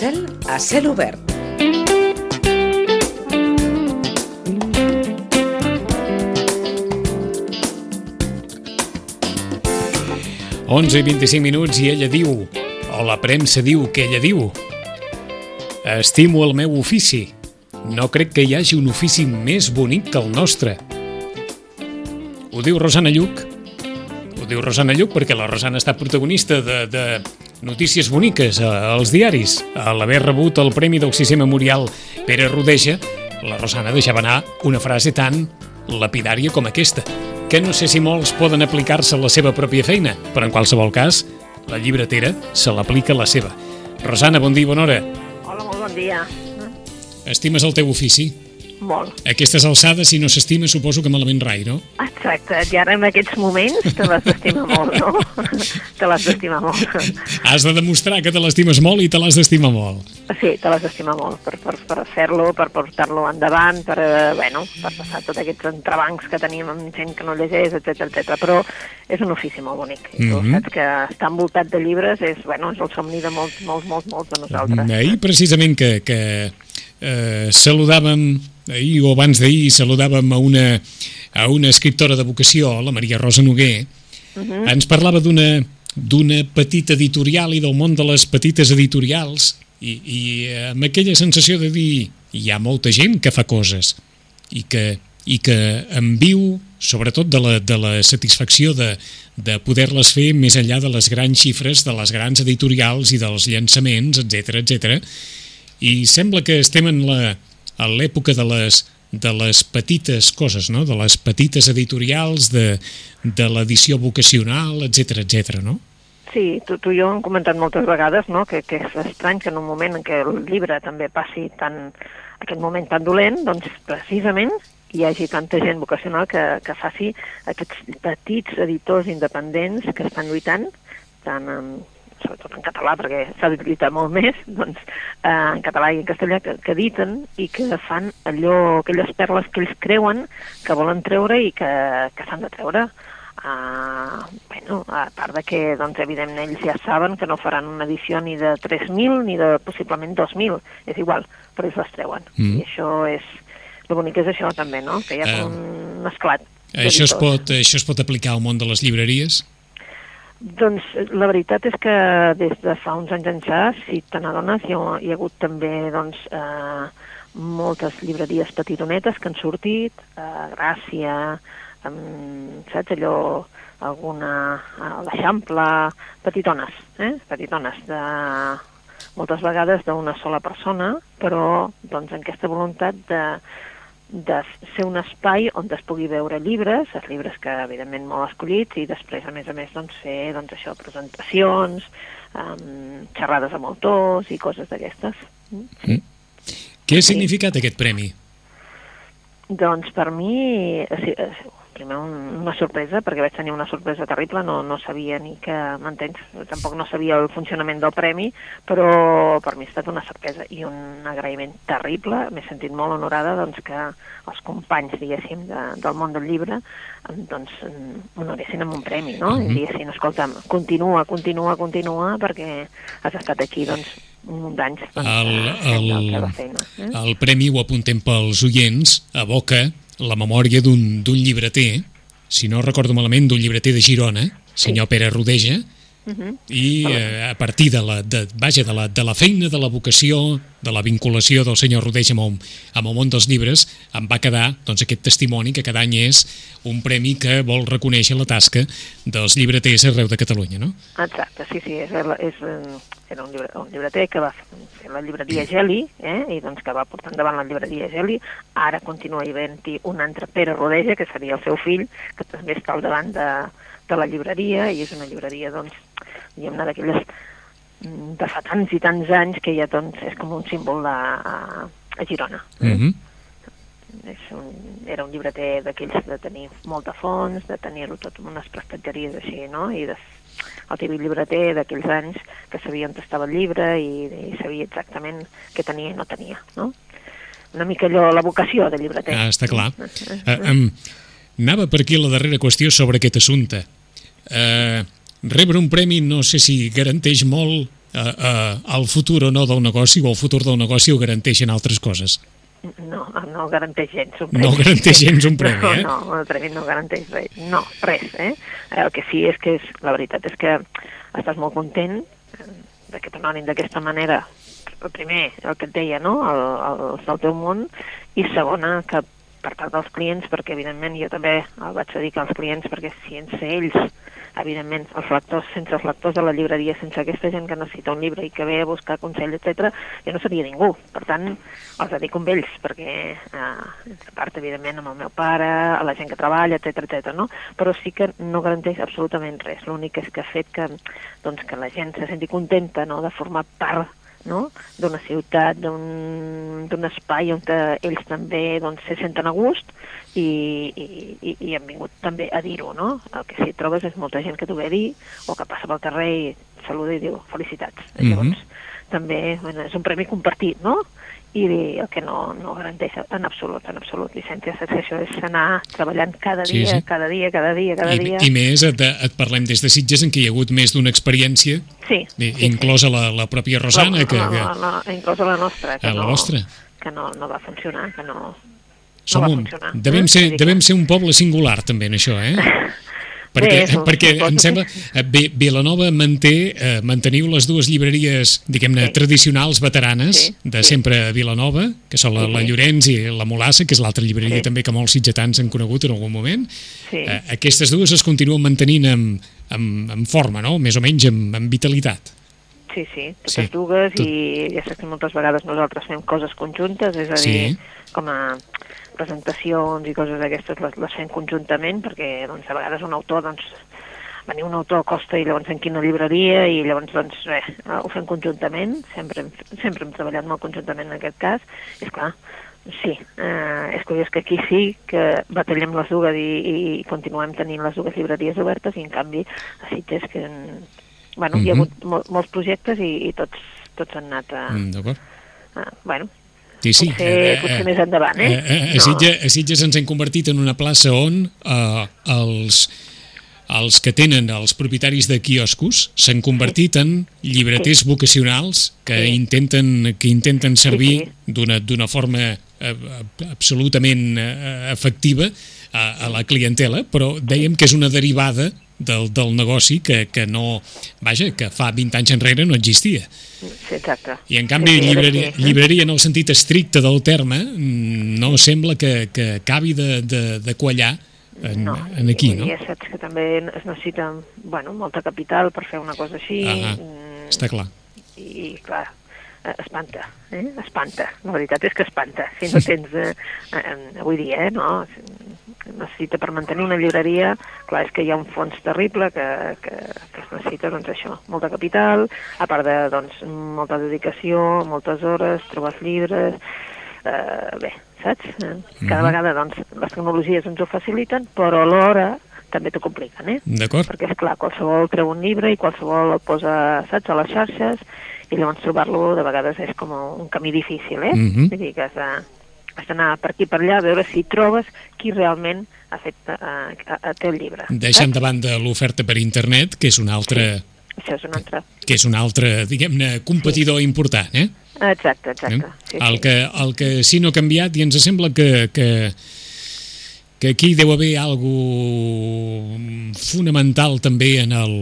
Maricel, a cel obert. 11 i 25 minuts i ella diu, o la premsa diu que ella diu, estimo el meu ofici. No crec que hi hagi un ofici més bonic que el nostre. Ho diu Rosana Lluc. Ho diu Rosana Lluc perquè la Rosana està protagonista de, de notícies boniques als diaris. A l'haver rebut el Premi Sisè Memorial Pere Rodeja, la Rosana deixava anar una frase tan lapidària com aquesta que no sé si molts poden aplicar-se a la seva pròpia feina, però en qualsevol cas, la llibretera se l'aplica a la seva. Rosana, bon dia, bona hora. Hola, molt bon dia. Estimes el teu ofici? Molt. Aquestes alçades, si no s'estima, suposo que malament rai, no? Exacte, i ara en aquests moments te l'has d'estimar molt, no? te l'has d'estimar molt. Has de demostrar que te l'estimes molt i te l'has d'estimar molt. Sí, te l'has d'estimar molt per, per, per fer-lo, per portar-lo endavant, per, eh, bueno, per passar tots aquests entrebancs que tenim amb gent que no llegeix, etc etc. Però és un ofici molt bonic. I tu Mhm. saps que estar envoltat de llibres és, bueno, és el somni de molts, molts, molts, molts de nosaltres. Ahir, precisament, que, que eh, saludàvem, ahir o abans d'ahir, saludàvem a una, a una escriptora de vocació, la Maria Rosa Noguer, Mhm. ens parlava d'una d'una petita editorial i del món de les petites editorials i, i eh, amb aquella sensació de dir hi ha molta gent que fa coses i que, i que en viu sobretot de la, de la satisfacció de, de poder-les fer més enllà de les grans xifres, de les grans editorials i dels llançaments, etc etc. I sembla que estem en la- a l'època de les de les petites coses, no? de les petites editorials, de, de l'edició vocacional, etc etc. no? Sí, tu, tu i jo hem comentat moltes vegades no? que, que és estrany que en un moment en què el llibre també passi tan, aquest moment tan dolent, doncs precisament hi hagi tanta gent vocacional que, que faci aquests petits editors independents que estan lluitant tant en, sobretot en català, perquè s'ha de lluitar molt més, doncs, eh, en català i en castellà, que, que editen i que fan allò, aquelles perles que ells creuen que volen treure i que, que s'han de treure. Uh, bueno, a part de que, doncs, evidentment, ells ja saben que no faran una edició ni de 3.000 ni de possiblement 2.000, és igual, però ells les treuen. Mm. I això és... El bonic és això, també, no?, que hi ha Eh, com un esclat. Això es, pot, això es pot aplicar al món de les llibreries? Doncs la veritat és que des de fa uns anys ençà, si te n'adones, hi, hi ha hagut també doncs, eh, moltes llibreries petitonetes que han sortit, eh, Gràcia, eh, saps allò, alguna, a l'Eixample, petitones, eh? petitones, de, moltes vegades d'una sola persona, però doncs, amb aquesta voluntat de, de ser un espai on es pugui veure llibres, els llibres que evidentment molt escollits, i després, a més a més, doncs, fer doncs, això, presentacions, um, xerrades amb autors i coses d'aquestes. Mm. Què ha significat aquest premi? Doncs per mi, eh, sí, eh, primer un, una sorpresa, perquè vaig tenir una sorpresa terrible, no, no sabia ni que, m'entens, tampoc no sabia el funcionament del premi, però per mi ha estat una sorpresa i un agraïment terrible, m'he sentit molt honorada doncs, que els companys, diguéssim, de, del món del llibre doncs, honoressin amb un premi, no? Mhm. I diguessin, escolta'm, continua, continua, continua, perquè has estat aquí, doncs, un munt d'anys doncs, El, el. Eh? el premi, ho apuntem pels oients, aboca la memòria d'un llibreter, si no recordo malament, d'un llibreter de Girona, senyor Pere Rodeja, Mhm. i eh, a partir de la, de, vaja, de, la, de la feina, de la vocació, de la vinculació del senyor Rodeja amb, el- amb el món dels llibres, em va quedar doncs, aquest testimoni que cada any és un premi que vol reconèixer la tasca dels llibreters arreu de Catalunya, no? Exacte, sí, sí, és, és, eh, era un, llibre, un llibreter que va fer la llibreria Geli, eh, i doncs que va portar endavant la llibreria Geli, ara continua havent-hi un altre Pere Rodeja, que seria el seu fill, que també està al davant de, de la llibreria, i és una llibreria, doncs, diguem-ne, d'aquelles mm, de fa tants i tants anys que ja doncs, és com un símbol de, a, a Girona. Mm -hmm. És un, era un llibreter d'aquells de tenir molta fons, de tenir-ho tot amb unes prestatgeries així, no? I de, el típic llibreter d'aquells anys que sabia on estava el llibre i, i sabia exactament què tenia i no tenia, no? Una mica allò, la vocació de llibreter. Ah, està clar. Uh, um, anava per aquí la darrera qüestió sobre aquest assumpte. Uh, rebre un premi no sé si garanteix molt eh, eh, el futur o no del negoci o el futur del negoci ho garanteixen altres coses. No, no garanteix gens un premi. No garanteix gens un premi, no, eh? No, el premi no garanteix res. No, res, eh? El que sí és que és, la veritat és que estàs molt content eh, de que t'anonin d'aquesta manera. El primer, el que et deia, no?, el, el, del teu món, i segona, que per part dels clients, perquè evidentment jo també el vaig dedicar als clients, perquè sense ells, evidentment, els lectors, sense els lectors de la llibreria, sense aquesta gent que necessita un llibre i que ve a buscar consell, etc, jo no seria ningú. Per tant, els dedico amb ells, perquè, eh, a part, evidentment, amb el meu pare, a la gent que treballa, etc etc. no? Però sí que no garanteix absolutament res. L'únic és que ha fet que, doncs, que la gent se senti contenta no? de formar part no? d'una ciutat, d'un espai on ells també doncs, se senten a gust i, i, i han vingut també a dir-ho, no? El que si trobes és molta gent que t'ho ve a dir o que passa pel carrer i saluda i diu felicitats. Mm -hmm. Llavors, també bueno, és un premi compartit, no? I el que no, no garanteix en absolut, en absolut llicència això és anar treballant cada dia, sí, sí. cada dia, cada dia, cada I, dia. I més, et, et parlem des de Sitges en què hi ha hagut més d'una experiència, sí, sí, inclosa sí. La, la pròpia Rosana. La, que, la, la, la, inclosa la nostra. Que la no, vostra. Que no, no va funcionar, que no, som no va un, funcionar. devem, eh? ser, devem ser un poble singular també en això, eh? perquè, Bé, perquè em sembla eh, Bé, Vilanova manté, eh, manteniu les dues llibreries, diguem-ne, Sí. tradicionals, veteranes, Sí, de sí. sempre a Vilanova, que són la, Sí, la sí. Llorenç i la Molassa, que és l'altra llibreria Sí. també que molts sitgetans han conegut en algun moment. Sí. Eh, aquestes dues es continuen mantenint amb, amb, amb forma, no? Més o menys amb, amb vitalitat. Sí, sí, totes Sí, dues tot. i ja saps que moltes vegades nosaltres fem coses conjuntes, és a Sí. dir, com a presentacions i coses d'aquestes les, les fem conjuntament perquè doncs, a vegades un autor doncs, venir un autor a costa i llavors en quina llibreria i llavors doncs bé, ho fem conjuntament, sempre, hem- sempre hem treballat molt conjuntament en aquest cas, i és clar, sí, eh, és curiós que aquí sí que batallem les dues i, i continuem tenint les dues llibreries obertes i en canvi a Sitges que en, bueno, hi ha Mhm. hagut mol, molts projectes i, i tots, tots han anat a, Mm, D'acord? a bueno, Sí, sí. Potser- potser més endavant, eh? A, No. Sitges, a Sitges ens hem convertit en una plaça on eh, els, els que tenen, els propietaris de quioscos, s'han convertit en llibreters vocacionals que Sí. intenten que intenten servir sí. d'una d'una forma eh, absolutament eh, efectiva a, a la clientela, però dèiem que és una derivada del, del negoci que, que no, vaja, que fa 20 anys enrere no existia. sí, exacte. I en canvi, Sí, llibreria, llibreria en el sentit estricte del terme mm, no sembla que, que acabi de, de, de quallar en, no, en aquí, no? I ja saps que també es necessita bueno, molta capital per fer una cosa així. Ah, mm, està clar. I, clar, eh, espanta, eh? espanta. La veritat és que espanta. Si no tens, eh, eh, avui dia, eh, no? Necessita per mantenir una llibreria, clar, és que hi ha un fons terrible que, que, que es necessita, doncs això, molta capital, a part de, doncs, molta dedicació, moltes hores, trobar els llibres, eh, bé, saps? Eh, Cada Mhm. vegada, doncs, les tecnologies ens ho faciliten, però alhora també t'ho compliquen, eh? D'acord? perquè és clar, qualsevol treu un llibre i qualsevol el posa, saps, a les xarxes i llavors trobar-lo de vegades és com un camí difícil, eh? Mhm. Vull dir que has de- has d'anar per aquí per allà a veure si trobes qui realment ha fet eh, a, a, té el llibre. Deixant saps? de banda l'oferta per internet, que és un altre, Això és un altre. que és un altre diguem-ne, competidor important, eh? Exacte, exacte. Sí, el, sí. que, el que sí no ha canviat i ens sembla que, que, que aquí deu haver algo fonamental també en el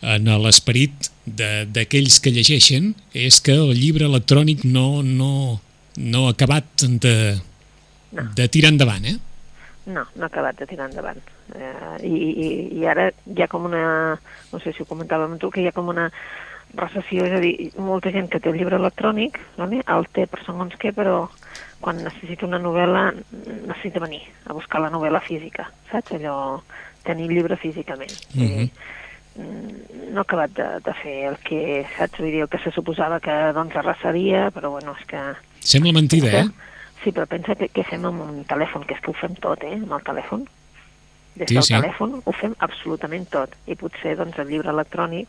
en l'esperit de- d'aquells que llegeixen és que el llibre electrònic no, no, no ha acabat de, de tirar endavant, eh? No, no ha acabat de tirar endavant. Eh, i, i, I ara hi ha com una... No sé si ho comentàvem amb tu, que hi ha com una recessió, és a dir, molta gent que té el llibre electrònic, vale? el té per segons què, però quan necessita una novel·la necessita venir a buscar la novel·la física, saps? Allò, tenir el llibre físicament. Vull dir, mm, no ha acabat de, de fer el que, saps? Vull dir, el que se suposava que doncs arrasaria, però bueno, és que... Sembla mentida, eh? Sí, però pensa que, què fem amb un telèfon, que és que ho fem tot, eh, amb el telèfon. Des Sí, del sí. telèfon ho fem absolutament tot. I potser, doncs, el llibre electrònic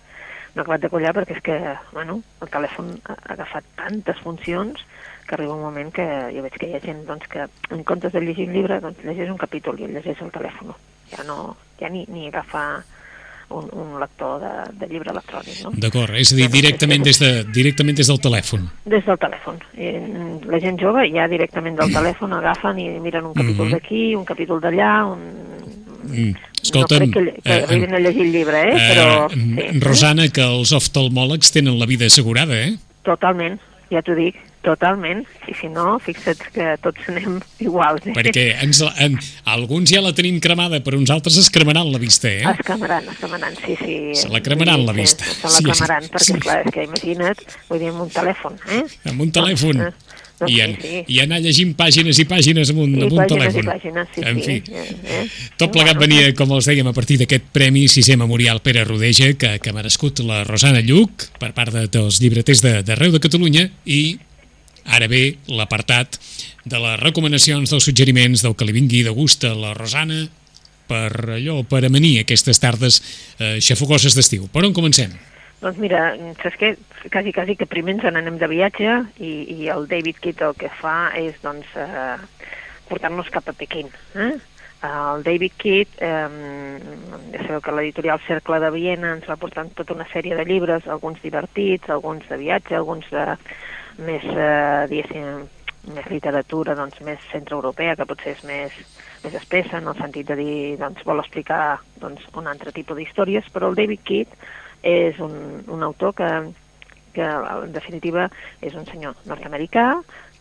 no ha acabat de collar perquè és que, bueno, el telèfon ha agafat tantes funcions que arriba un moment que jo veig que hi ha gent doncs, que en comptes de llegir un llibre doncs llegeix un capítol i el llegeix al telèfon. Ja no, ja ni, ni agafa un, un lector de, de llibre electrònic. No? D'acord, és a dir, directament des, de, directament des del telèfon. Des del telèfon. I la gent jove ja directament del telèfon agafen i miren un capítol Mhm. d'aquí, un capítol d'allà, un... Mm. Escolta'm, no crec que, que eh, arribin a llegir el llibre, eh? eh, però... mm, Rosana, que els oftalmòlegs tenen la vida assegurada, eh? Totalment, ja t'ho dic, totalment. I si no, fixa't que tots anem iguals. Eh? Perquè ens, en, alguns ja la tenim cremada, però uns altres es cremaran la vista, eh? Es cremaran, es cremaran, sí, sí. Se la cremaran, la Sí, vista. Se la Sí, cremaran, sí, perquè, sí. clar, és que imagina't, vull dir, amb un telèfon, eh? Amb un telèfon. Doncs, eh, doncs I, en, sí, sí. I anar llegint pàgines i pàgines amb un, amb un pàgines telèfon. pàgines, sí, en sí. fi, Eh, eh. tot plegat Bueno. venia, com els dèiem, a partir d'aquest Premi Sisè Memorial Pere Rodeja, que, que ha merescut la Rosana Lluc per part de, dels llibreters de- d'arreu de, de Catalunya i ara ve l'apartat de les recomanacions, dels suggeriments, del que li vingui de gust a la Rosana per allò, per amanir aquestes tardes eh, xafogoses d'estiu. Per on comencem? Doncs mira, saps què? Quasi, quasi que primer ens n'anem de viatge i, i el David Kitt el que fa és, doncs, eh, portar-nos cap a Pequín. Eh? El David Kitt, eh, ja sabeu que l'editorial Cercle de Viena ens va portant tota una sèrie de llibres, alguns divertits, alguns de viatge, alguns de més, eh, diguéssim, més literatura, doncs, més centroeuropea, que potser és més, més espessa, en el sentit de dir, doncs, vol explicar doncs, un altre tipus d'històries, però el David Kitt és un, un autor que, que, en definitiva, és un senyor nord-americà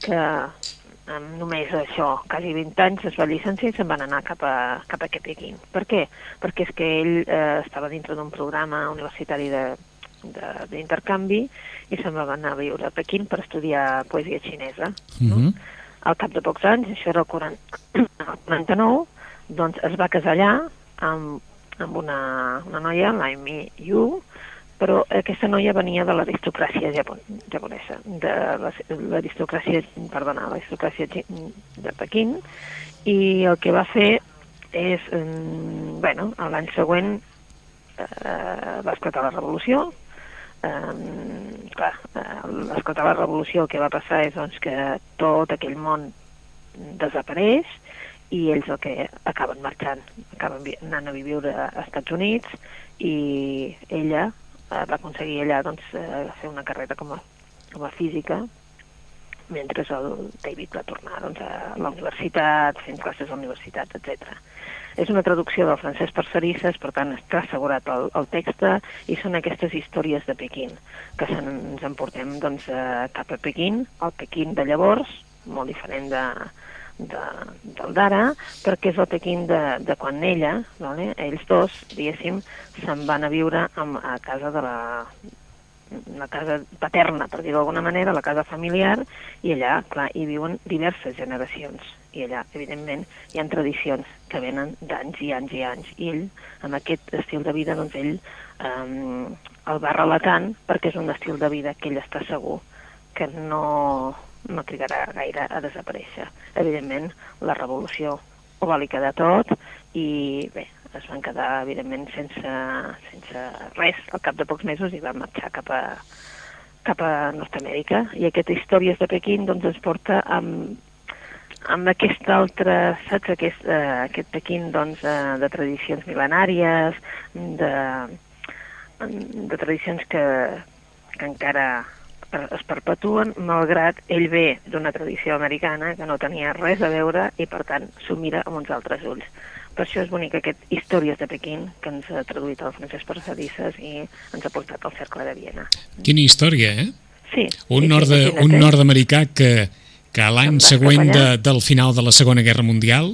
que amb només això, quasi 20 anys, es va llicenciar i se'n van anar cap a, cap a Pequín. Per què? Perquè és que ell eh, estava dintre d'un programa universitari de- d'intercanvi i se'n va anar a viure a Pequín per estudiar poesia xinesa. No? Mhm. Al cap de pocs anys, això era el 40, el 49, doncs es va casar allà amb, amb una, una noia, l'Aimi Yu, però aquesta noia venia de l'aristocràcia japon, japonesa, de la- l'aristocràcia, perdona, l'aristocràcia de Pequín, i el que va fer és, mm, bueno, l'any següent eh, va esclatar la revolució, eh, clar, esclatar la revolució el que va passar és doncs, que tot aquell món desapareix i ells el que acaben marxant, acaben anant a viure a Estats Units i ella eh, va aconseguir allà doncs, eh, fer una carrera com a, com a física mentre el David va tornar doncs, a la universitat, fent classes a la universitat, etc. És una traducció del francès per Cerisses, per tant està assegurat el, el text i són aquestes històries de Pequín, que se ens emportem doncs, eh, cap a Pequín, el Pequín de llavors, molt diferent de, de, del d'ara, perquè és el Pequín de, de quan ella, vale? ells dos, diguéssim, se'n van a viure amb, a casa de la, la casa paterna, per dir-ho d'alguna manera, la casa familiar, i allà, clar, hi viuen diverses generacions. I allà, evidentment, hi ha tradicions que venen d'anys i anys i anys. I ell, amb aquest estil de vida, doncs ell um, el va relatant perquè és un estil de vida que ell està segur que no, no trigarà gaire a desaparèixer. Evidentment, la revolució ho va liquidar tot i bé, es van quedar, evidentment, sense, sense res al cap de pocs mesos i van marxar cap a, cap a Nord-Amèrica. I aquesta Històries de Pequín doncs, ens porta amb, amb aquest altre, saps, aquest, eh, aquest Pequín doncs, eh, de tradicions mil·lenàries, de, de tradicions que, que encara es perpetuen, malgrat ell ve d'una tradició americana que no tenia res a veure i, per tant, s'ho mira amb uns altres ulls. Per això és bonic aquest Històries de Pequín, que ens ha traduït el Francesc Parsadisses i ens ha portat al Cercle de Viena. Quina història, eh? Sí. Un, sí, nord sí, un nord-americà que, que a l'any següent de, del final de la Segona Guerra Mundial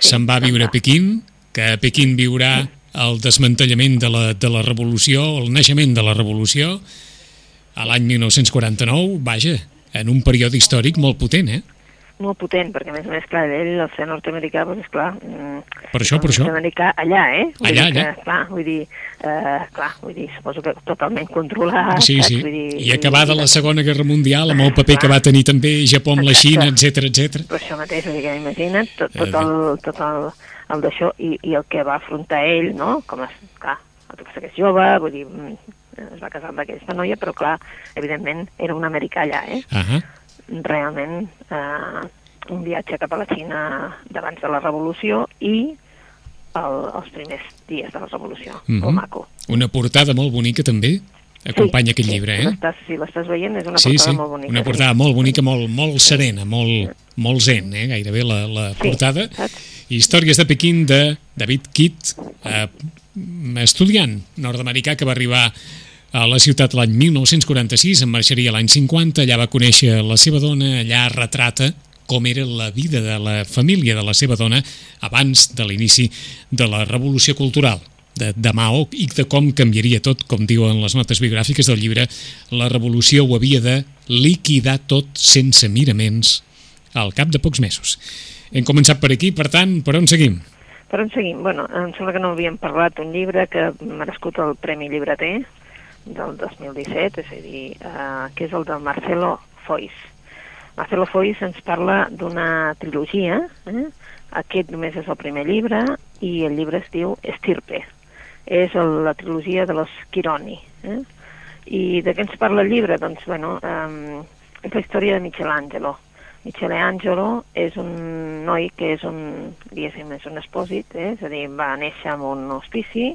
Sí, se'n va a viure va. a Pequín, que a Pequín viurà el desmantellament de la, de la revolució, el naixement de la revolució, a l'any 1949, vaja, en un període històric molt potent, eh? Molt potent, perquè a més a més, clar, ell, el ser nord-americà, doncs, esclar... mm, Per això, per això. Nord-americà allà, eh? Vull Allà, dir que, allà. Clar, vull dir, eh, clar, vull dir, suposo que totalment controlat, Sí, sí. Vull dir, I acabada la Segona Guerra Mundial, amb el paper que va tenir també Japó amb la Xina, etc etc. Per això mateix, vull dir que imagina't tot, Eh, tot el, tot el, el d'això i, i el que va afrontar ell, no? Com és, clar, el que passa que és jove, vull dir, mm, es va casar amb aquesta noia, però clar, evidentment era un americà allà, eh? Ah realment eh, un viatge cap a la Xina d'abans de la revolució i el, els primers dies de la Revolució. Mm -hmm. maco. Una portada molt bonica, també, acompanya sí, aquest sí, llibre, eh? L'estàs, sí, l'estàs veient, és una sí, portada sí, molt bonica. una portada molt bonica, molt, molt serena, molt, molt zen, eh? gairebé la, la Sí, portada. saps? Històries de Pequín de David Kitt, eh, estudiant nord-americà que va arribar a la ciutat l'any 1946, en marxaria l'any 50, allà va conèixer la seva dona, allà retrata com era la vida de la família de la seva dona abans de l'inici de la revolució cultural de, de Mao i de com canviaria tot, com diuen les notes biogràfiques del llibre, la revolució ho havia de liquidar tot sense miraments al cap de pocs mesos. Hem començat per aquí, per tant, per on seguim? Per on seguim? Bueno, em sembla que no havíem parlat d'un llibre que ha merescut el Premi Llibreter del 2017, és a dir, eh, que és el de Marcelo Foix. Marcelo Foix ens parla d'una trilogia, eh? aquest només és el primer llibre, i el llibre es diu Estirpe. És el, la trilogia de los Chironi. Eh? I de què ens parla el llibre? Doncs, bueno, eh, és la història de Michelangelo. Michelangelo és un noi que és un, diguéssim, és un expòsit, eh? és a dir, va néixer en un hospici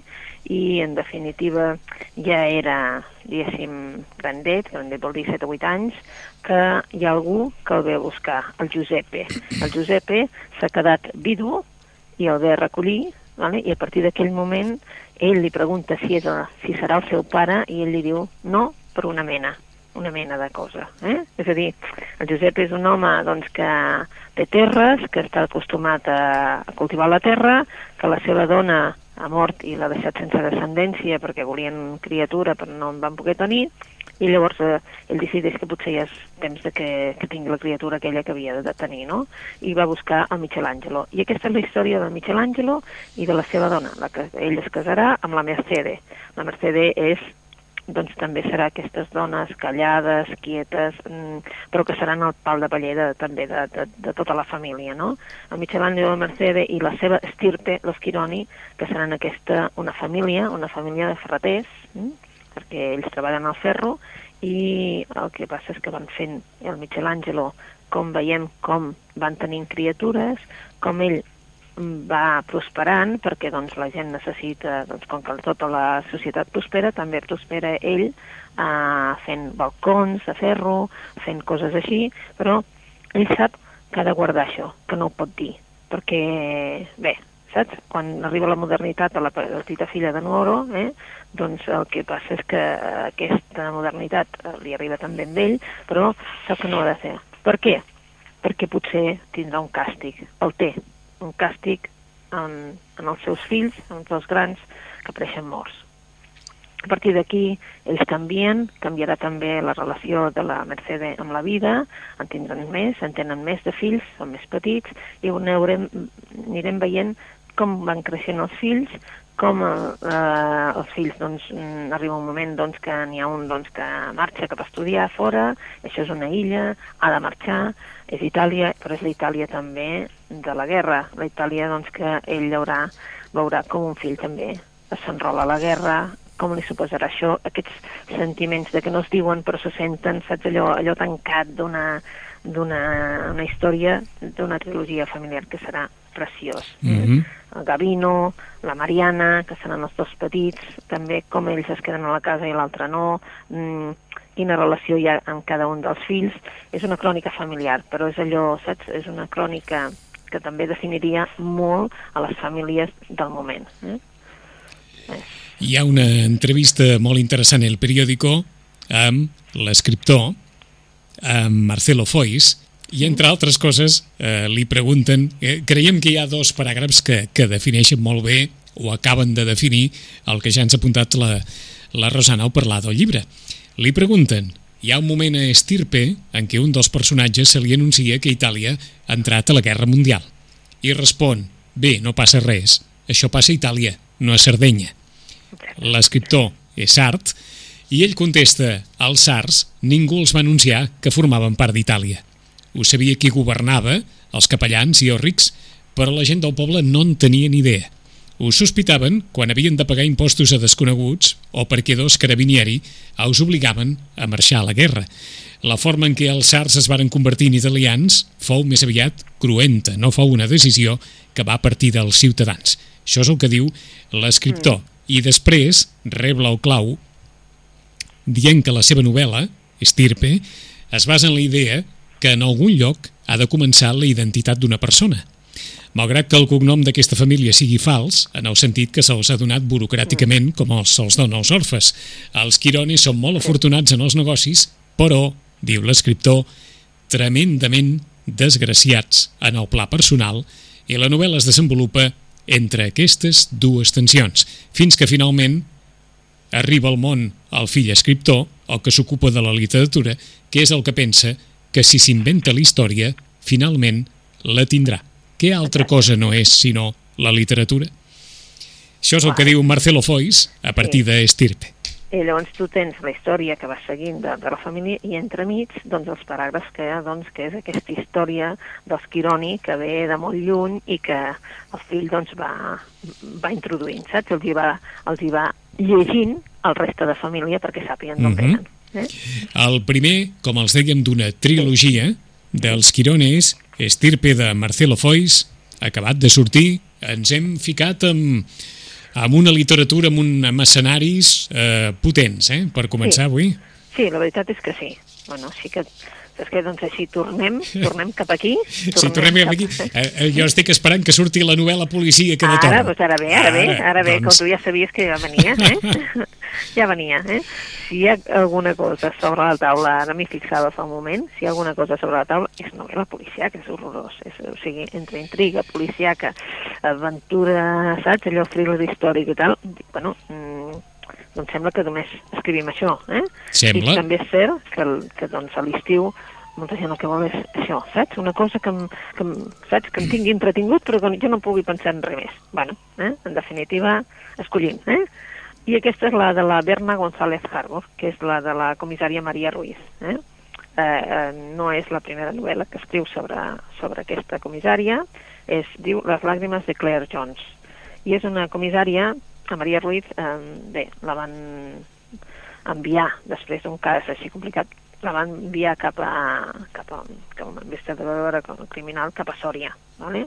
i, en definitiva, ja era, diguéssim, grandet, grandet vol dir 7 o 8 anys, que hi ha algú que el ve a buscar, el Giuseppe. El Giuseppe s'ha quedat vidu i el ve a recollir, vale? i a partir d'aquell moment ell li pregunta si, és, el- si serà el seu pare i ell li diu no per una mena una mena de cosa. Eh? És a dir, el Josep és un home doncs, que té terres, que està acostumat a, a cultivar la terra, que la seva dona ha mort i l'ha deixat sense descendència perquè volien criatura però no en van poder tenir, i llavors eh, ell decideix que potser ja és temps de que, que tingui la criatura aquella que havia de tenir, no? I va buscar el Michelangelo. I aquesta és la història del Michelangelo i de la seva dona, la que ell es casarà amb la Mercede. La Mercede és doncs també serà aquestes dones callades, quietes, mm, però que seran el pal de paller de, també de, de, de tota la família, no? El Michelangelo, la Mercede i la seva estirpe, los Chironi, que seran aquesta, una família, una família de ferreters, mm? perquè ells treballen al ferro, i el que passa és que van fent el Michelangelo, com veiem com van tenint criatures, com ell va prosperant perquè doncs, la gent necessita, doncs, com que tota la societat prospera, també prospera ell eh, fent balcons de ferro, fent coses així, però ell sap que ha de guardar això, que no ho pot dir, perquè, bé, saps? Quan arriba la modernitat a la petita filla de Nuoro, eh, doncs el que passa és que aquesta modernitat li arriba també amb ell, però sap que no ho ha de fer. Per què? Perquè potser tindrà un càstig. El té, un càstig en, en els seus fills, en els grans, que apareixen morts. A partir d'aquí, ells canvien, canviarà també la relació de la Mercede amb la vida, en tindran més, en tenen més de fills, són més petits, i ho anirem veient com van creixent els fills, com eh, els fills, doncs, mm, arriba un moment doncs, que n'hi ha un doncs, que marxa cap a estudiar fora, això és una illa, ha de marxar, és Itàlia, però és la Itàlia també de la guerra, la Itàlia doncs, que ell haurà, veurà com un fill també s'enrola a la guerra, com li suposarà això, aquests sentiments de que no es diuen però se senten, saps, allò, allò tancat d'una una història d'una trilogia familiar que serà preciós. Mhm. El Gavino, la Mariana, que seran els dos petits, també com ells es queden a la casa i l'altre no, mm, quina relació hi ha amb cada un dels fills. És una crònica familiar, però és allò, saps, és una crònica que també definiria molt a les famílies del moment. Eh? Hi ha una entrevista molt interessant al periòdico amb l'escriptor, amb Marcelo Foix, i entre altres coses eh, li pregunten, eh, creiem que hi ha dos paràgrafs que, que defineixen molt bé o acaben de definir el que ja ens ha apuntat la, la Rosana al parlar del llibre. Li pregunten, hi ha un moment a Estirpe en què un dels personatges se li anuncia que Itàlia ha entrat a la Guerra Mundial. I respon, bé, no passa res, això passa a Itàlia, no a Sardenya. L'escriptor és Sart, i ell contesta, als Sarts ningú els va anunciar que formaven part d'Itàlia. Ho sabia qui governava, els capellans i els rics, però la gent del poble no en tenia ni idea. Ho sospitaven quan havien de pagar impostos a desconeguts o perquè dos carabinieri els obligaven a marxar a la guerra. La forma en què els sards es varen convertir en italians fou més aviat cruenta, no fou una decisió que va partir dels ciutadans. Això és el que diu l'escriptor. I després rep el clau dient que la seva novel·la, Estirpe, es basa en la idea que en algun lloc ha de començar la identitat d'una persona. Malgrat que el cognom d'aquesta família sigui fals, en el sentit que se'ls ha donat burocràticament com els se'ls dona als orfes. Els Quironis són molt afortunats en els negocis, però, diu l'escriptor, tremendament desgraciats en el pla personal i la novel·la es desenvolupa entre aquestes dues tensions, fins que finalment arriba al món el fill escriptor, el que s'ocupa de la literatura, que és el que pensa que si s'inventa la història, finalment la tindrà. Què altra cosa no és sinó la literatura? Això és el que diu Marcelo Foix a partir d'Estirpe. I llavors tu tens la història que va seguint de, de la família i entremig doncs, els paràgrafs que hi ha, doncs, que és aquesta història dels Quironi que ve de molt lluny i que el fill doncs, va, va introduint, saps? Els hi va, els hi va llegint el reste de família perquè sàpiguen d'on uh mhm. -huh. venen. Eh? El primer, com els dèiem, d'una trilogia dels Quirones, estirpe de Marcelo Foix, acabat de sortir, ens hem ficat amb, amb una literatura, amb, un, amb escenaris eh, potents, eh, per començar sí. avui. Sí, la veritat és que sí. Bueno, sí que Saps què? Doncs així tornem, tornem cap aquí. Tornem sí, tornem cap, aquí. Eh, eh, jo estic esperant que surti la novel·la Policia que de. Ara, doncs ara bé, ara, bé, ara bé, doncs... com tu ja sabies que ja venia, eh? ja venia, eh? Si hi ha alguna cosa sobre la taula, ara m'hi fixava fa un moment, si hi ha alguna cosa sobre la taula, és novel·la policiaca, és horrorós. És, o sigui, entre intriga, policiaca, aventura, saps? Allò thriller històric i tal, bueno, mm, doncs sembla que només escrivim això, eh? Sembla. I també és cert que, que doncs, a l'estiu molta gent el que vol és això, saps? Una cosa que, em, que, em, saps? que em tingui entretingut però que jo no pugui pensar en res més. bueno, eh? en definitiva, escollim. Eh? I aquesta és la de la Berna González Harbour, que és la de la comissària Maria Ruiz. Eh? Eh, eh, no és la primera novel·la que escriu sobre, sobre aquesta comissària, es diu Les làgrimes de Claire Jones. I és una comissària a Maria Ruiz, eh, bé, la van enviar després d'un cas així complicat, la van enviar cap a, cap a, cap a una investigadora criminal cap a Sòria, ¿vale?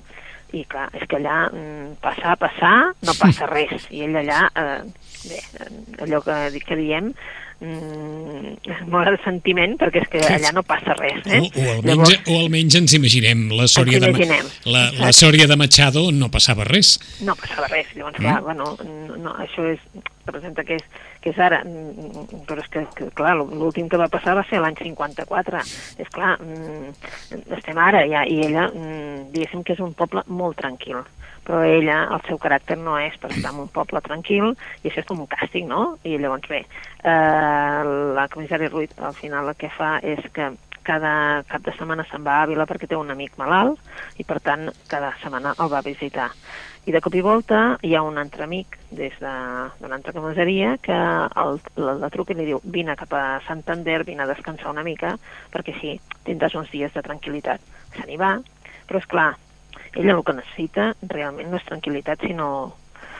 I clar, és que allà mm, passar, passar, no passa res, i ell allà, eh, bé, allò que, que diem, mm, molt de sentiment perquè és que allà no passa res eh? o, o, almenys, Llavors, o almenys ens imaginem la Sòria, de, la, la Sòria de Machado no passava res. No passava res, llavors mm. clar, bueno, no, no, això és representa que és, que és ara, mm, però és que, que clar, l'últim que va passar va ser l'any 54, és clar, mm, estem ara ja, i ella, diguéssim que és un poble molt tranquil, però ella, el seu caràcter no és per estar en un poble tranquil, i això és com un càstig, no? I llavors, bé, eh, la comissària Ruiz al final el que fa és que cada cap de setmana se'n va a Àvila perquè té un amic malalt i per tant cada setmana el va visitar. I de cop i volta hi ha un altre amic des d'una de, altra comissaria que el, el, la truca i li diu vine cap a Santander, vine a descansar una mica perquè sí, tindràs uns dies de tranquil·litat. Se n'hi va, però és clar, ella el que necessita realment no és tranquil·litat, sinó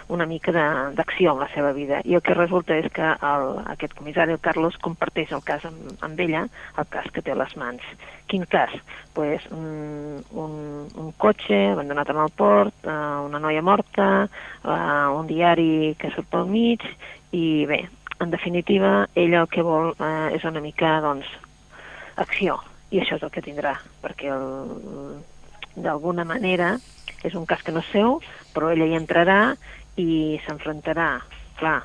una mica d'acció en la seva vida. I el que resulta és que el, aquest comissari, el Carlos, comparteix el cas amb, amb ella, el cas que té a les mans. Quin cas? pues, un, un, un cotxe abandonat en el port, uh, una noia morta, uh, un diari que surt pel mig, i bé, en definitiva, ella el que vol uh, és una mica, doncs, acció, i això és el que tindrà, perquè d'alguna manera és un cas que no és seu, però ella hi entrarà i s'enfrontarà, clar,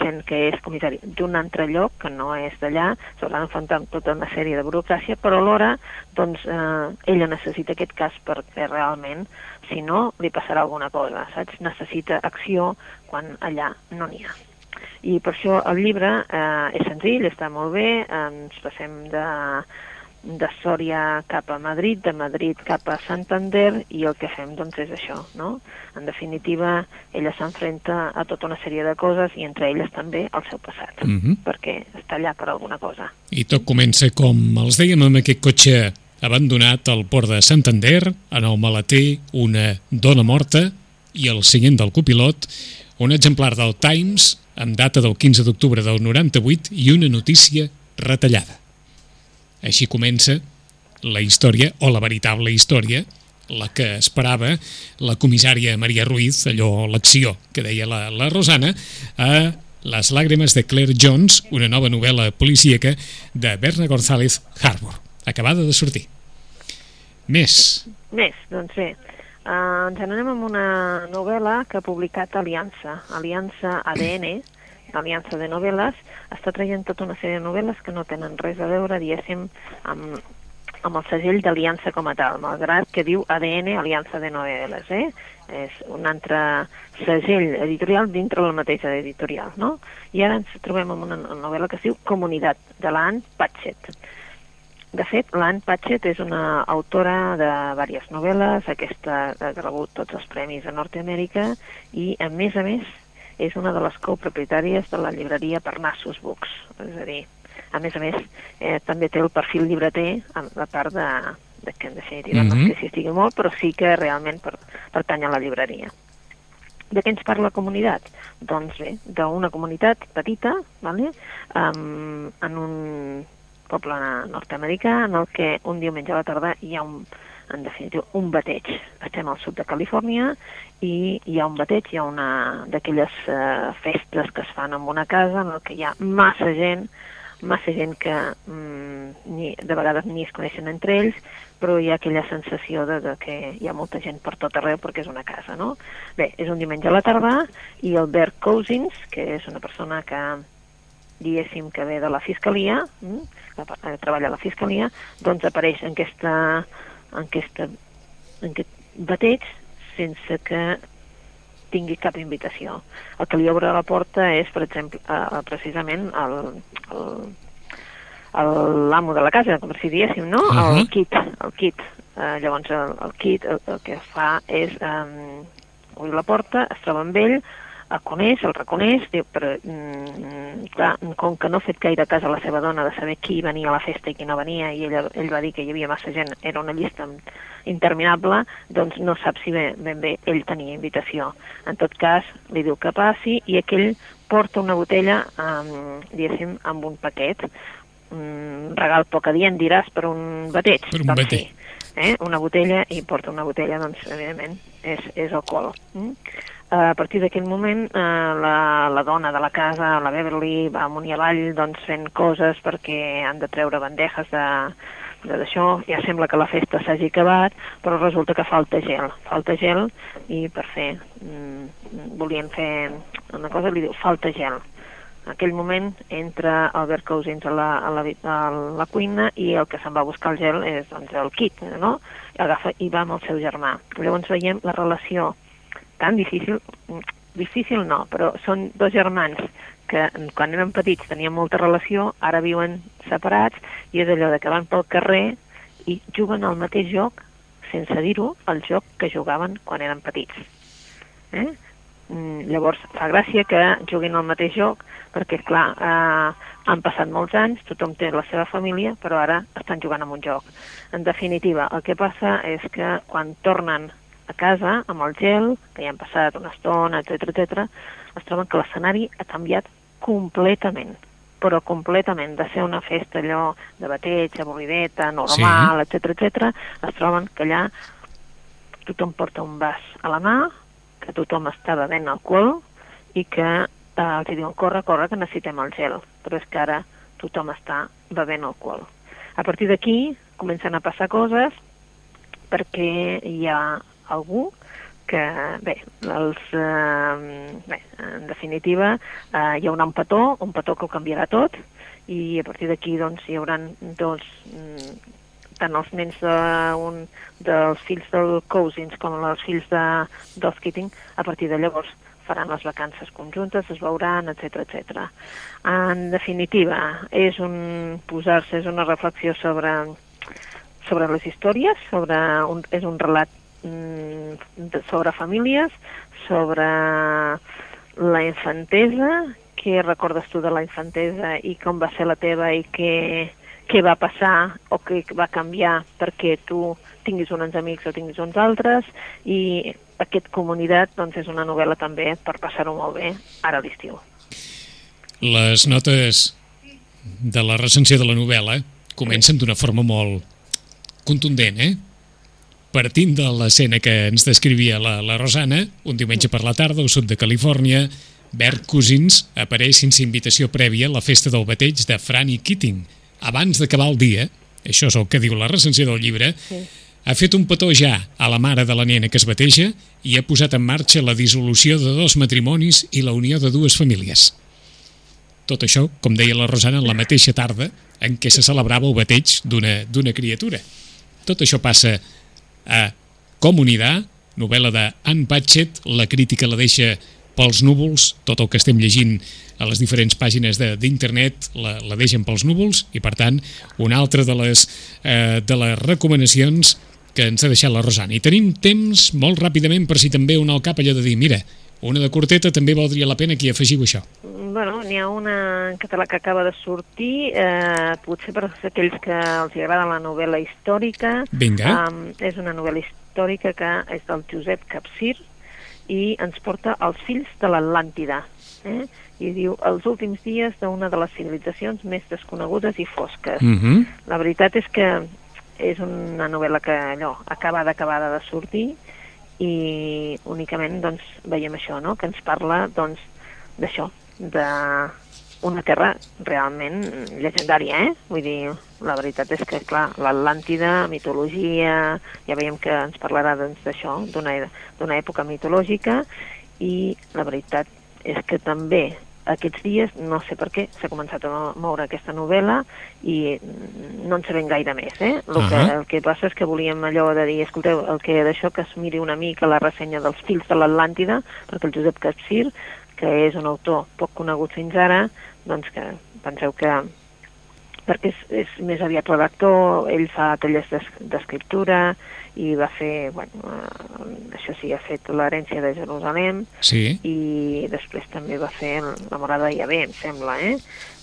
sent que és comissari d'un altre lloc, que no és d'allà, s'haurà d'enfrontar amb tota una sèrie de burocràcia, però alhora, doncs, eh, ella necessita aquest cas perquè realment, si no, li passarà alguna cosa, saps? Necessita acció quan allà no n'hi ha. I per això el llibre eh, és senzill, està molt bé, ens passem de de Sòria cap a Madrid, de Madrid cap a Santander, i el que fem doncs és això, no? En definitiva, ella s'enfrenta a tota una sèrie de coses i entre elles també el seu passat, mm -hmm. perquè està allà per alguna cosa. I tot comença, com els dèiem, amb aquest cotxe abandonat al port de Santander, en el maleter una dona morta i el seient del copilot, un exemplar del Times amb data del 15 d'octubre del 98 i una notícia retallada. Així comença la història, o la veritable història, la que esperava la comissària Maria Ruiz, allò, l'acció que deia la, la Rosana, a Les làgrimes de Claire Jones, una nova novel·la policíaca de Berna González Harbour, acabada de sortir. Més. Més, doncs bé. Uh, ens n'anem amb una novel·la que ha publicat Aliança, Aliança ADN, Aliança de Novel·les, està traient tota una sèrie de novel·les que no tenen res a veure, diguéssim, amb, amb el segell d'Aliança com a tal, malgrat que diu ADN Aliança de Novel·les, eh? És un altre segell editorial dintre la mateixa editorial, no? I ara ens trobem amb una novel·la que es diu Comunitat, de l'Anne Patchett. De fet, l'Anne Patchett és una autora de diverses novel·les, aquesta ha rebut tots els premis a Nord-Amèrica i, a més a més, és una de les copropietàries de la llibreria Parnassus Books. És a dir, a més a més, eh, també té el perfil llibreter a la part de, de que en definitiva mm -hmm. no sé si estigui molt, però sí que realment per, pertany a la llibreria. De què ens parla la comunitat? Doncs bé, d'una comunitat petita, vale? um, en un poble nord-americà en el que un diumenge a la tarda hi ha un, en definitiva, un bateig. Estem al sud de Califòrnia i hi ha un bateig, hi ha una d'aquelles uh, festes que es fan en una casa en que hi ha massa gent, massa gent que mm, ni, de vegades ni es coneixen entre ells, però hi ha aquella sensació de, de que hi ha molta gent per tot arreu perquè és una casa, no? Bé, és un diumenge a la tarda i el Bert Cousins, que és una persona que diguéssim que ve de la Fiscalia, mm, que treballa a la Fiscalia, doncs apareix en aquesta, en aquesta en aquest bateig sense que tingui cap invitació. El que li obre la porta és, per exemple, uh, precisament el, l'amo de la casa, com si diéssim, no? Uh -huh. El kit, el kit. Uh, llavors el, el kit el, el que fa és um, obrir la porta, es troba amb ell, el coneix, el reconeix, diu, però mm, clar, com que no ha fet gaire cas a la seva dona de saber qui venia a la festa i qui no venia, i ell, ell va dir que hi havia massa gent, era una llista interminable, doncs no sap si ben, ben bé ell tenia invitació. En tot cas, li diu que passi i aquell porta una botella, um, diguéssim, amb un paquet, un regal poc adient, diràs, per un bateig. Per un doncs bateig. Sí, eh? una botella i porta una botella, doncs, evidentment, és, és alcohol. Mm? A partir d'aquell moment eh, la, la dona de la casa, la Beverly, va amunt i avall doncs, fent coses perquè han de treure bandejes de d'això, ja sembla que la festa s'hagi acabat, però resulta que falta gel, falta gel i per fer, mm, volien fer una cosa, li diu, falta gel. En aquell moment entra Albert Cousins a la, a la, a la cuina i el que se'n va buscar el gel és doncs, el kit, no? I agafa i va amb el seu germà. Llavors veiem la relació tan difícil, difícil no, però són dos germans que quan eren petits tenien molta relació, ara viuen separats i és allò de que van pel carrer i juguen al mateix joc, sense dir-ho, el joc que jugaven quan eren petits. Eh? Mm, llavors, fa gràcia que juguin al mateix joc, perquè, clar, eh, han passat molts anys, tothom té la seva família, però ara estan jugant amb un joc. En definitiva, el que passa és que quan tornen a casa amb el gel, que ja han passat una estona, etc etc, es troben que l'escenari ha canviat completament però completament, de ser una festa allò de bateig, avorrideta, normal, sí. etc etc, es troben que allà tothom porta un vas a la mà, que tothom està bevent alcohol i que eh, els diuen corre, corre, que necessitem el gel, però és que ara tothom està bevent alcohol. A partir d'aquí comencen a passar coses perquè hi ha algú que, bé, els, eh, bé en definitiva, eh, hi haurà un petó, un petó que ho canviarà tot, i a partir d'aquí doncs, hi haurà dos, mm, tant els nens de, un, dels fills del Cousins com els fills de, dels Keating, a partir de llavors faran les vacances conjuntes, es veuran, etc etc. En definitiva, és un posar-se, és una reflexió sobre sobre les històries, sobre un, és un relat sobre famílies, sobre la infantesa, què recordes tu de la infantesa i com va ser la teva i què, què va passar o què va canviar perquè tu tinguis uns amics o tinguis uns altres i aquest comunitat doncs, és una novel·la també per passar-ho molt bé ara a l'estiu. Les notes de la recensió de la novel·la comencen d'una forma molt contundent, eh? Partint de l'escena que ens descrivia la, la Rosana, un diumenge per la tarda al sud de Califòrnia, Bert Cousins apareix sense invitació prèvia a la festa del bateig de Franny Keating. Abans d'acabar el dia, això és el que diu la recensió del llibre, sí. ha fet un petó ja a la mare de la nena que es bateja i ha posat en marxa la dissolució de dos matrimonis i la unió de dues famílies. Tot això, com deia la Rosana, en la mateixa tarda en què se celebrava el bateig d'una criatura. Tot això passa a Comunidad, novel·la d'Anne Patchett, la crítica la deixa pels núvols, tot el que estem llegint a les diferents pàgines d'internet la, la deixen pels núvols. I per tant una altra de les, eh, de les recomanacions que ens ha deixat la Rosana. I tenim temps molt ràpidament per si també un al cap allò de dir mira, una de curteta també valdria la pena que hi afegiu això. Bueno, n'hi ha una en català que acaba de sortir, eh, potser per aquells que els agrada la novel·la històrica. Vinga. Um, és una novel·la històrica que és del Josep Capcir, i ens porta els fills de l'Atlàntida. Eh? I diu, els últims dies d'una de les civilitzacions més desconegudes i fosques. Mm -hmm. La veritat és que és una novel·la que allò, acabada, acabada de sortir i únicament doncs, veiem això, no? que ens parla doncs, d'això, de una terra realment llegendària, eh? Vull dir, la veritat és que, clar, l'Atlàntida, mitologia, ja veiem que ens parlarà doncs, d'això, doncs, d'una època mitològica, i la veritat és que també aquests dies, no sé per què, s'ha començat a moure aquesta novel·la i no en sabem gaire més, eh? El, uh -huh. que, el que passa és que volíem allò de dir, escolteu, el que d'això que es miri una mica la ressenya dels fills de l'Atlàntida, perquè el Josep Capcir, que és un autor poc conegut fins ara, doncs que penseu que perquè és, és més aviat redactor, ell fa tallers d'escriptura i va fer, bueno, eh, això sí, ha fet l'herència de Jerusalem sí. i després també va fer La morada ja bé, em sembla, eh?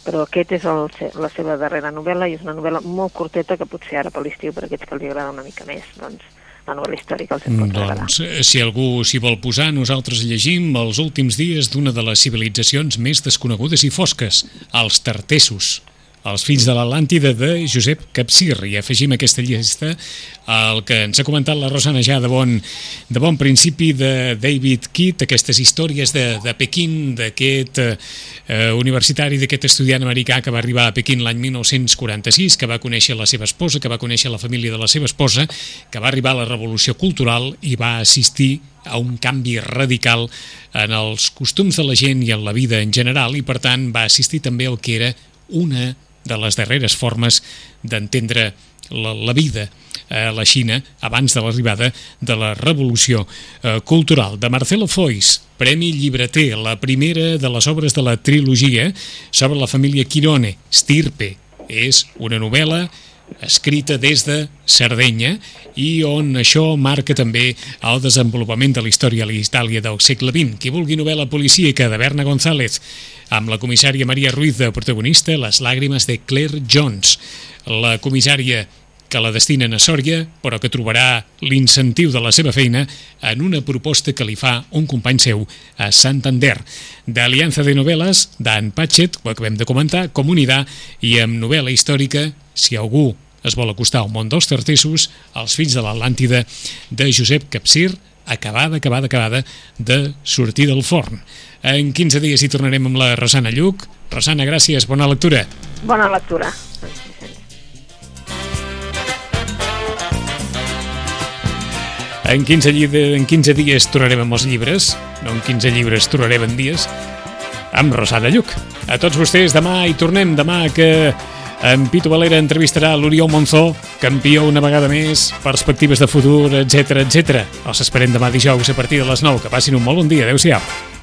Però aquest és el, la seva darrera novel·la i és una novel·la molt curteta que potser ara per l'estiu per aquests que els agrada una mica més, doncs la novel·la històrica els pot doncs, eh, si algú s'hi vol posar, nosaltres llegim els últims dies d'una de les civilitzacions més desconegudes i fosques, els tartessos els fills de l'Atlàntida de Josep Capcir i afegim aquesta llista el que ens ha comentat la Rosana ja de bon, de bon principi de David Kitt, aquestes històries de, de Pequín, d'aquest eh, universitari, d'aquest estudiant americà que va arribar a Pequín l'any 1946, que va conèixer la seva esposa, que va conèixer la família de la seva esposa, que va arribar a la revolució cultural i va assistir a un canvi radical en els costums de la gent i en la vida en general i per tant va assistir també al que era una de les darreres formes d'entendre la, la vida a la Xina abans de l'arribada de la revolució eh, cultural. De Marcelo Foix, Premi Llibreter, la primera de les obres de la trilogia sobre la família Quirone, Stirpe. És una novel·la escrita des de Sardenya i on això marca també el desenvolupament de la història a l'Itàlia del segle XX. Qui vulgui novel·la policíaca de Berna González amb la comissària Maria Ruiz de protagonista, Les làgrimes de Claire Jones. La comissària que la destinen a Sòria, però que trobarà l'incentiu de la seva feina en una proposta que li fa un company seu a Santander. D'Aliança de Novel·les, d'Anne Patchett, ho acabem de comentar, Comunidad, i amb novel·la històrica, si algú es vol acostar al món dels tartissos, Els fills de l'Atlàntida, de Josep Capcir, acabada, acabada, acabada de sortir del forn. En 15 dies hi tornarem amb la Rosana Lluc. Rosana, gràcies, bona lectura. Bona lectura. En 15, en 15 dies tornarem amb els llibres, no en 15 llibres tornarem en dies, amb Rosana Lluc. A tots vostès, demà hi tornem, demà que en Pitu Valera entrevistarà l'Oriol Monzó, campió una vegada més, perspectives de futur, etc etc. Els esperem demà dijous a partir de les 9. Que passin un molt bon dia. Adéu-siau.